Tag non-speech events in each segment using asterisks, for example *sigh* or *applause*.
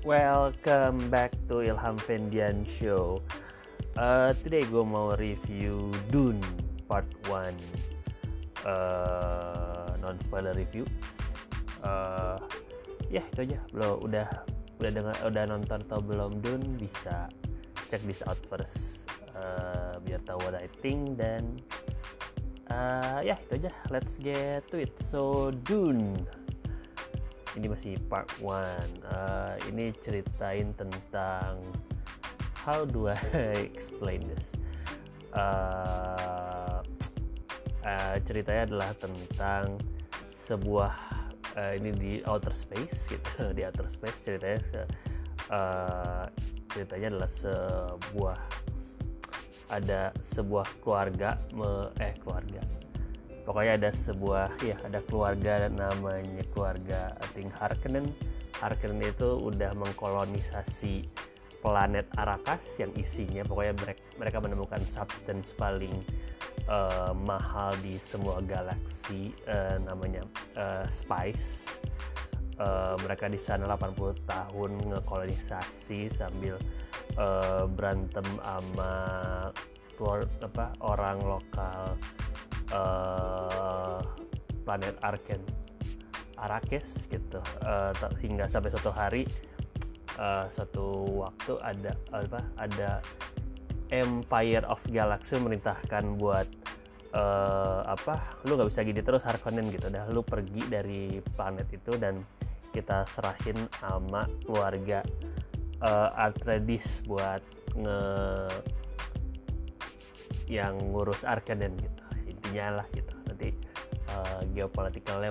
Welcome back to Ilham Fendian Show. Uh, today gue mau review Dune Part 1 uh, non spoiler review. Uh, ya itu aja. Belum udah udah dengar udah nonton atau belum Dune bisa check this out first uh, biar tahu what I think dan uh, ya itu aja. Let's get to it. So Dune ini masih part 1 uh, ini ceritain tentang how do I *laughs* explain this? Uh, uh, ceritanya adalah tentang sebuah uh, ini di outer space gitu. *laughs* Di outer space ceritanya uh, ceritanya adalah sebuah ada sebuah keluarga me, eh keluarga pokoknya ada sebuah ya ada keluarga namanya keluarga I think Harkonnen Harkonnen itu udah mengkolonisasi planet Arrakis yang isinya pokoknya mereka, menemukan substance paling uh, mahal di semua galaksi uh, namanya uh, spice. Uh, mereka di sana 80 tahun ngekolonisasi sambil uh, berantem sama apa orang lokal uh, planet Arken Arrakis gitu. Uh, hingga sampai suatu hari uh, suatu waktu ada apa ada Empire of Galaxy merintahkan buat uh, apa lu nggak bisa gini terus Harkonnen gitu. Dah lu pergi dari planet itu dan kita serahin sama keluarga uh, Atreides buat nge yang ngurus Arkanen gitu intinya lah gitu. Nanti uh, geopolitikalnya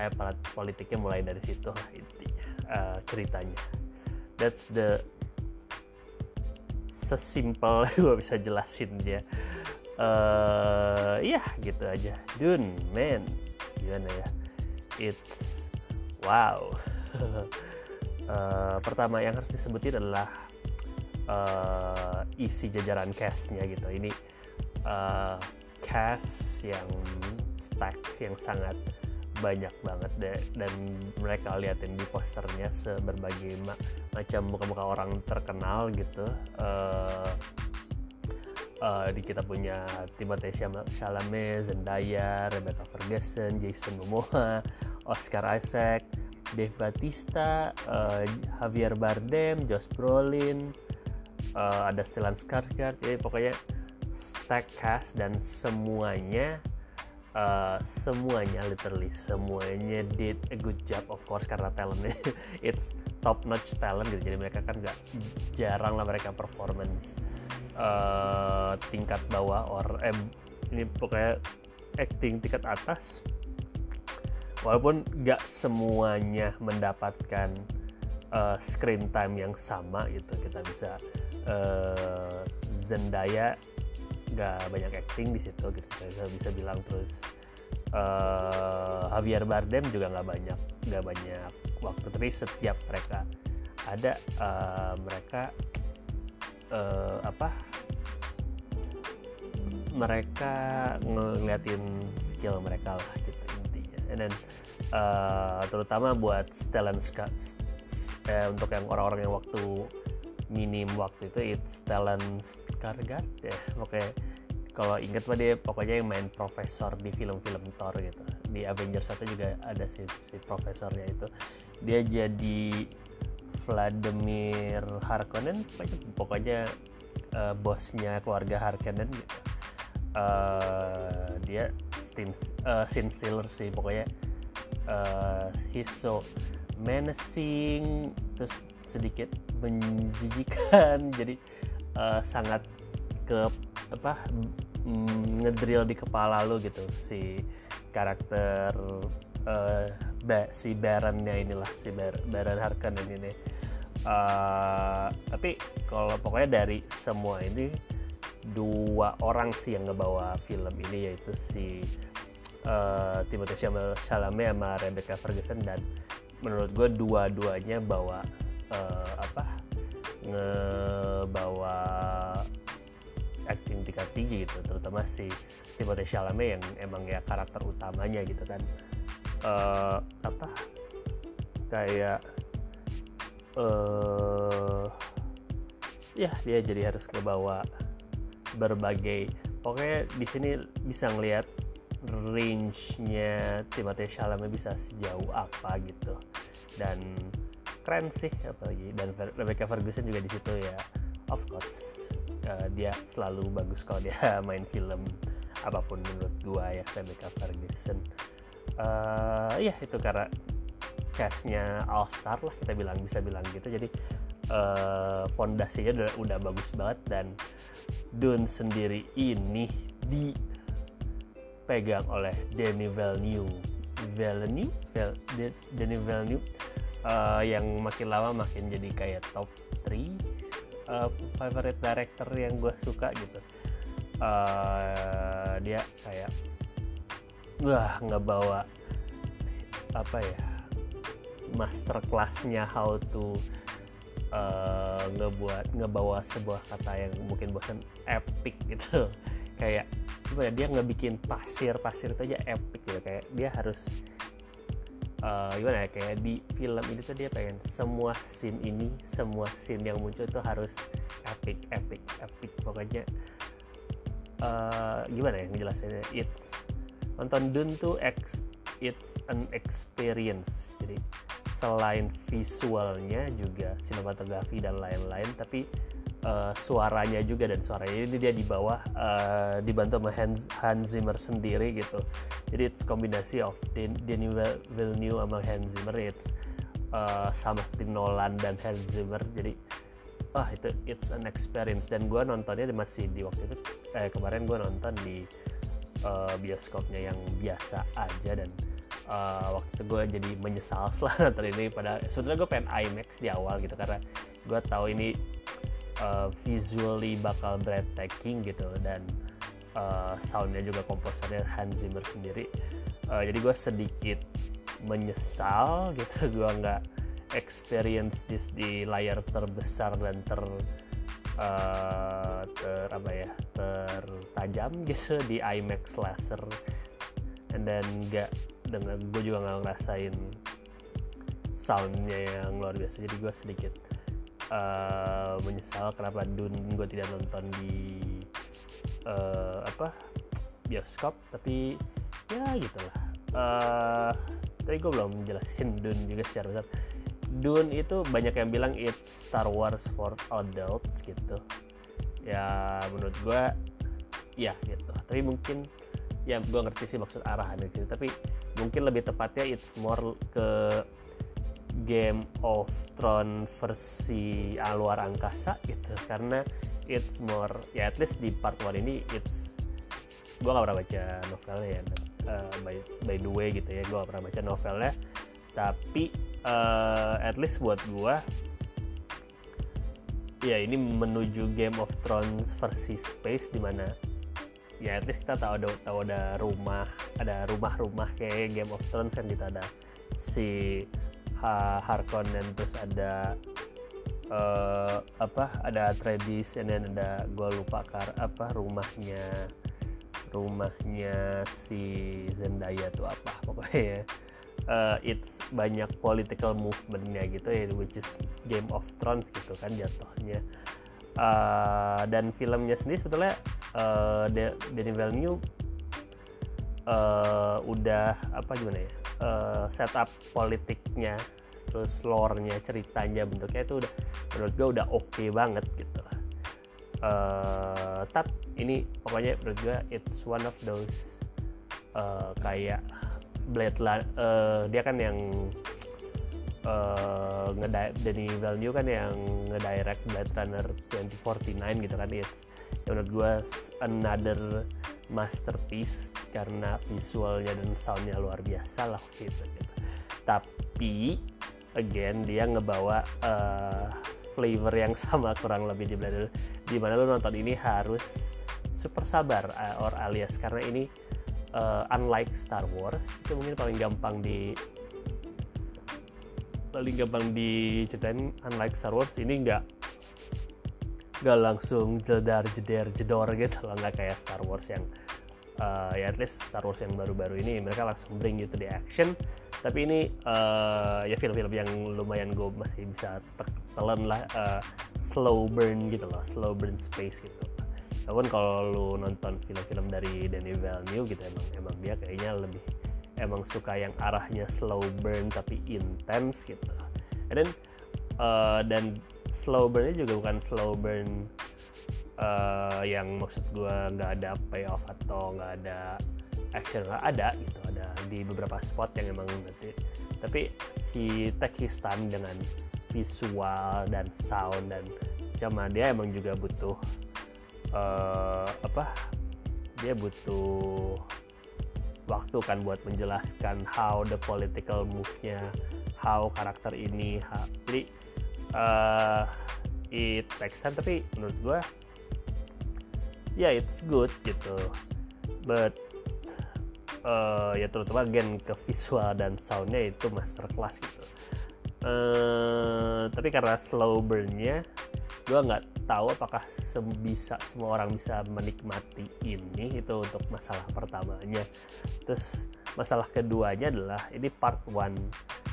eh politiknya mulai dari situ lah intinya uh, ceritanya. That's the sesimpel *laughs* gue bisa jelasin dia. Uh, ya gitu aja. Dun man. Gimana ya? It's wow. Uh, *laughs* pertama yang harus disebutin adalah uh, isi jajaran cashnya gitu. Ini uh, cast yang stack yang sangat banyak banget deh dan mereka liatin di posternya seberbagai ma macam muka-muka orang terkenal gitu. Uh, uh, di kita punya Timothée Chalamet, Zendaya, Rebecca Ferguson, Jason Momoa, Oscar Isaac, Dave Batista, uh, Javier Bardem, Josh Brolin, uh, ada Stellan Skarsgård, jadi pokoknya stack cast dan semuanya uh, semuanya literally semuanya did a good job of course karena talentnya *laughs* it's top notch talent gitu. Jadi mereka kan nggak jarang lah mereka performance uh, tingkat bawah or eh, ini pokoknya acting tingkat atas walaupun nggak semuanya mendapatkan uh, screen time yang sama gitu. Kita bisa uh, Zendaya nggak banyak acting di situ gitu. Saya bisa bilang terus uh, Javier Bardem juga nggak banyak nggak banyak waktu. Tapi setiap mereka ada uh, mereka uh, apa mereka ngeliatin skill mereka lah gitu intinya. Dan uh, terutama buat Stellan Scott eh, untuk yang orang-orang yang waktu minim waktu itu it's Stellan Skarsgård ya. Pokoknya kalau inget mah dia pokoknya yang main profesor di film-film Thor gitu. Di Avengers 1 juga ada si, si profesornya itu. Dia jadi Vladimir Harkonnen pokoknya uh, bosnya keluarga Harkonnen gitu. Uh, dia scene, uh, scene stealer sih pokoknya. Uh, he's so menacing terus sedikit menjijikan. *laughs* Jadi uh, sangat ke apa mm, ngedrill di kepala lu gitu. Si karakter uh, ba, si Baronnya inilah si Bar Baron Harkonnen ini uh, tapi kalau pokoknya dari semua ini dua orang sih yang ngebawa film ini yaitu si uh, Timothée Chalamet sama Rebecca Ferguson. Dan menurut gue dua-duanya bawa uh, apa ngebawa acting tingkat tinggi gitu terutama si Timothée Chalamet yang emang ya karakter utamanya gitu kan. Uh, apa kayak uh, ya dia jadi harus kebawa berbagai pokoknya di sini bisa ngelihat range-nya Timothée Chalamet bisa sejauh apa gitu. Dan keren sih apalagi. Dan Rebecca Ferguson juga di situ ya. Of course uh, dia selalu bagus kalau dia *laughs* main film apa pun menurut gua ya Rebecca Ferguson. Uh, ya itu karena castnya All Star lah kita bilang bisa bilang gitu. Jadi uh, fondasinya udah, udah bagus banget dan Dune sendiri ini dipegang oleh Danny Villeneuve. Villeneuve? Danny Villeneuve uh, yang makin lama makin jadi kayak top 3 uh, favorite director yang gue suka gitu. Uh, dia kayak wah nggak bawa apa ya master classnya how to uh, ngebuat ngebawa sebuah kata yang mungkin bosan epic gitu. *laughs* Kayak gimana dia nggak bikin pasir pasir itu aja epic gitu. Kayak dia harus uh, gimana ya kayak di film ini tuh dia pengen semua scene ini semua scene yang muncul itu harus epic epic epic. Pokoknya uh, gimana ya ngejelasinnya? It's nonton Dune tuh ex it's an experience. Jadi selain visualnya juga sinematografi dan lain-lain tapi uh, suaranya juga dan suaranya. Ini dia di bawah uh, dibantu sama Hans, Hans Zimmer sendiri gitu. Jadi it's kombinasi of Denis Villeneuve sama Hans Zimmer. It's uh, sama Nolan dan Hans Zimmer. Jadi wah itu it's an experience. Dan gue nontonnya masih di waktu itu eh kemarin gue nonton di uh, bioskopnya yang biasa aja. Dan uh, waktu itu gue jadi menyesal *laughs* setelah nonton ini. Pada sebetulnya gue pengen IMAX di awal gitu. Karena gue tahu ini uh, visually bakal breathtaking gitu dan uh, soundnya juga komposernya Hans Zimmer sendiri. Uh, jadi gue sedikit menyesal gitu. *laughs* Gue nggak experience this di layar terbesar dan ter uh, ter apa ya tertajam gitu di IMAX laser. And then gak dengan gue juga nggak ngerasain soundnya yang luar biasa. Jadi gue sedikit uh, menyesal kenapa Dun gue tidak nonton di uh, apa bioskop tapi ya gitulah. Uh, tapi gue belum jelasin *laughs* Dun juga secara besar. Dune itu banyak yang bilang it's Star Wars for adults gitu. Ya menurut gue ya gitu. Tapi mungkin ya gue ngerti sih maksud arahan gitu tapi mungkin lebih tepatnya it's more ke Game of Thrones versi luar angkasa gitu. Karena it's more ya at least di part 1 ini it's gue gak pernah baca novelnya ya. Uh, by, by the way gitu ya gue gak pernah baca novelnya. Tapi uh, at least buat gue ya ini menuju Game of Thrones versi space di mana ya at least kita tahu ada tahu ada rumah ada rumah-rumah kayak Game of Thrones kan gitu. Ada si ha Harkonnen terus ada uh, apa ada Tradis dan ada gue lupa kar apa rumahnya rumahnya si Zendaya tuh apa pokoknya uh, it's banyak political movementnya gitu ya which is Game of Thrones gitu kan jatuhnya. Uh, dan filmnya sendiri sebetulnya uh, Denis Villeneuve uh, udah apa gimana ya uh, setup politiknya terus lore-nya ceritanya bentuknya itu udah menurut gue udah oke okay banget gitu. Uh, tapi ini pokoknya menurut gue it's one of those uh, kayak Blade uh, dia kan yang uh, Danny Villeneuve kan yang ngedirect Blade Runner 2049 gitu kan it's ya menurut gue another masterpiece karena visualnya dan soundnya luar biasa lah gitu, gitu. tapi again dia ngebawa uh, flavor yang *laughs* sama kurang lebih di Blade di mana lo nonton ini harus super sabar uh, or alias karena ini uh, unlike Star Wars itu mungkin paling gampang di paling gampang diceritain unlike Star Wars ini nggak nggak langsung jedar jeder jedor gitu loh. Nggak kayak Star Wars yang uh, ya at least Star Wars yang baru-baru ini mereka langsung bring to the action. Tapi ini uh, ya film-film yang lumayan gue masih bisa telan lah uh, slow burn gitu loh slow burn space gitu. Walaupun kalau lu nonton film-film dari Danny Villeneuve gitu emang emang dia kayaknya lebih emang suka yang arahnya slow burn tapi intense gitu. And then uh, dan slow burnnya juga bukan slow burn uh, yang maksud gue nggak ada payoff atau nggak ada action nggak ada gitu. Ada di beberapa spot yang emang berarti. Tapi he take his time dengan visual dan sound dan cuma dia emang juga butuh uh, apa? Dia butuh waktu kan buat menjelaskan how the political move-nya, how karakter ini, how, uh, it takes time tapi menurut gue ya yeah, it's good gitu, but uh, ya terutama gen ke visual dan soundnya itu masterclass gitu. Uh, tapi karena slow burnnya gue nggak tahu apakah bisa semua orang bisa menikmati ini itu untuk masalah pertamanya. Terus masalah keduanya adalah ini part one.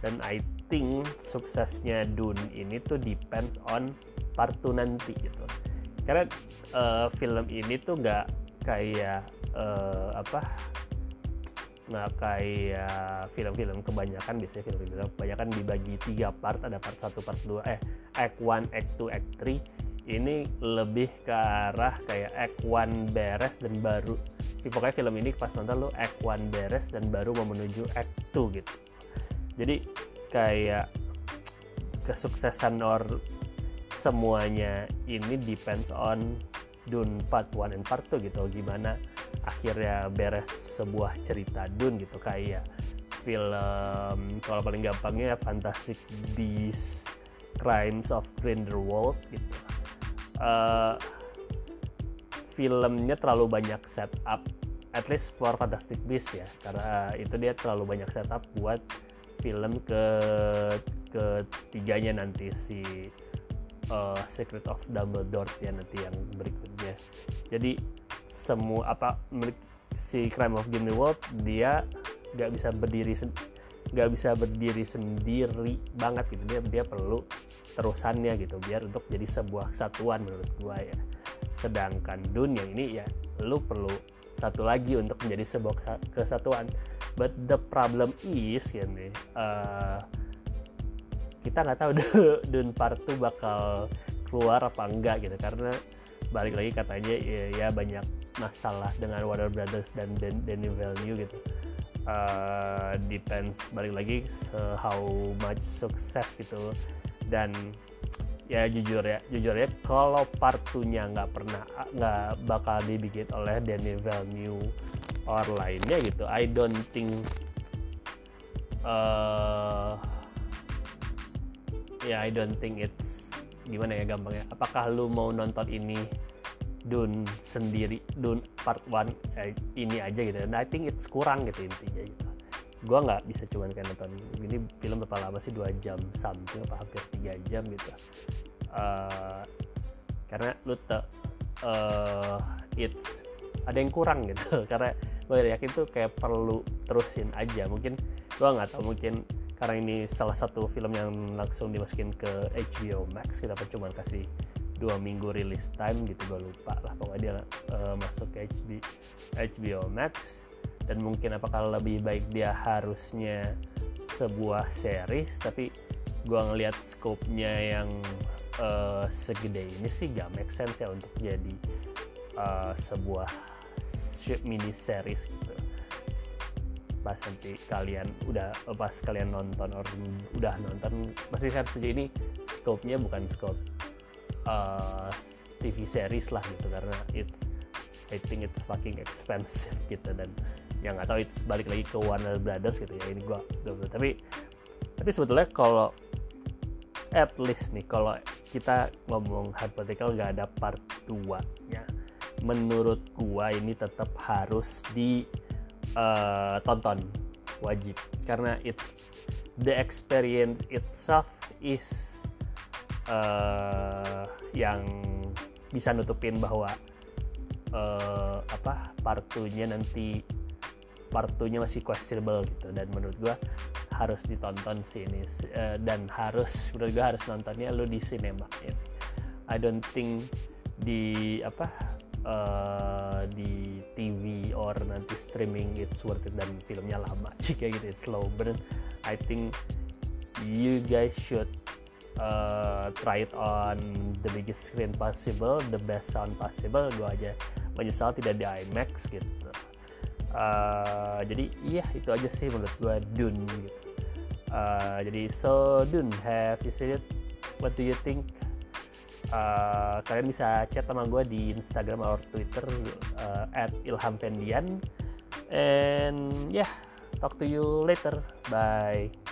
Dan I think suksesnya Dune ini tuh depends on part 2 nanti gitu. Karena uh, film ini tuh nggak kayak uh, apa nggak kayak film-film kebanyakan. Biasanya film-film kebanyakan dibagi tiga part. Ada part satu part dua eh act 1 act 2 act 3 ini lebih ke arah kayak act 1 beres dan baru. Pokoknya film ini pas nonton lo act 1 beres dan baru mau menuju act 2 gitu. Jadi kayak kesuksesan or semuanya ini depends on Dune part 1 and part 2 gitu. Gimana akhirnya beres sebuah cerita Dune gitu. Kayak film kalau paling gampangnya Fantastic Beasts Crimes of Grindelwald gitu uh, filmnya terlalu banyak setup at least for Fantastic Beasts ya karena itu dia terlalu banyak setup buat film ke ketiganya nanti si uh, Secret of Dumbledore ya nanti yang berikutnya. Jadi semua apa si Crime of Grindelwald dia nggak bisa berdiri nggak bisa berdiri sendiri banget gitu. Dia dia perlu terusannya gitu biar untuk jadi sebuah kesatuan menurut gua ya. Sedangkan dunia ini ya lu perlu satu lagi untuk menjadi sebuah kesatuan. But the problem is ya nih uh, kita nggak tahu *laughs* Dune Part 2 bakal keluar apa enggak gitu. Karena balik lagi katanya ya, ya banyak masalah dengan Warner Brothers dan Danny Value gitu uh, depends balik lagi how much sukses gitu. Dan ya jujur ya jujur ya kalau partunya nggak pernah nggak bakal dibikin oleh Danny Villeneuve or lainnya gitu I don't think uh, ya I don't think it's gimana ya gampangnya. Apakah lu mau nonton ini Dun sendiri Dun part 1 eh, ini aja gitu. Nah I think it's kurang gitu intinya gitu. Gue nggak bisa cuman kayak nonton ini film berapa lama sih? Dua jam something apa hampir tiga jam gitu. Uh, karena lu te, uh, it's ada yang kurang gitu. *laughs* Karena gue yakin tuh kayak perlu terusin aja. Mungkin gue nggak tahu mungkin karena ini salah satu film yang langsung dimasukin ke HBO Max kita cuma kasih dua minggu release time gitu gue lupa lah pokoknya dia uh, masuk ke HBO, HBO Max. Dan mungkin apakah lebih baik dia harusnya sebuah series tapi gue ngelihat scope-nya yang uh, segede ini sih gak make sense ya untuk jadi uh, sebuah mini series gitu. Pas nanti kalian udah pas kalian nonton udah nonton masih kan sejauh ini scope-nya bukan scope uh, TV series lah gitu karena it's I think it's fucking expensive *laughs* gitu dan yang nggak tahu it's balik lagi ke Warner Brothers gitu ya ini gua tapi tapi sebetulnya kalau at least nih kalau kita ngomong hypothetical nggak ada part 2 nya menurut gua ini tetap harus di uh, wajib. Karena it's the experience itself is uh, yang bisa nutupin bahwa uh, apa part 2 nya nanti part 2 nya masih questionable gitu. Dan menurut gua harus ditonton sih ini uh, dan harus *laughs* menurut gua harus nontonnya lu di cinema ya. I don't think di apa uh, di TV or nanti streaming it's worth it. Dan filmnya lama *laughs* jika gitu it's slow. But I think you guys should uh, try it on the biggest screen possible the best sound possible gue aja menyesal tidak di IMAX gitu. Uh, jadi iya itu aja sih menurut gue Dune gitu. Uh, jadi so Dune have you seen it? What do you think? Uh, kalian bisa chat sama gue di Instagram atau Twitter uh, Ilham Fendian. And yeah talk to you later. Bye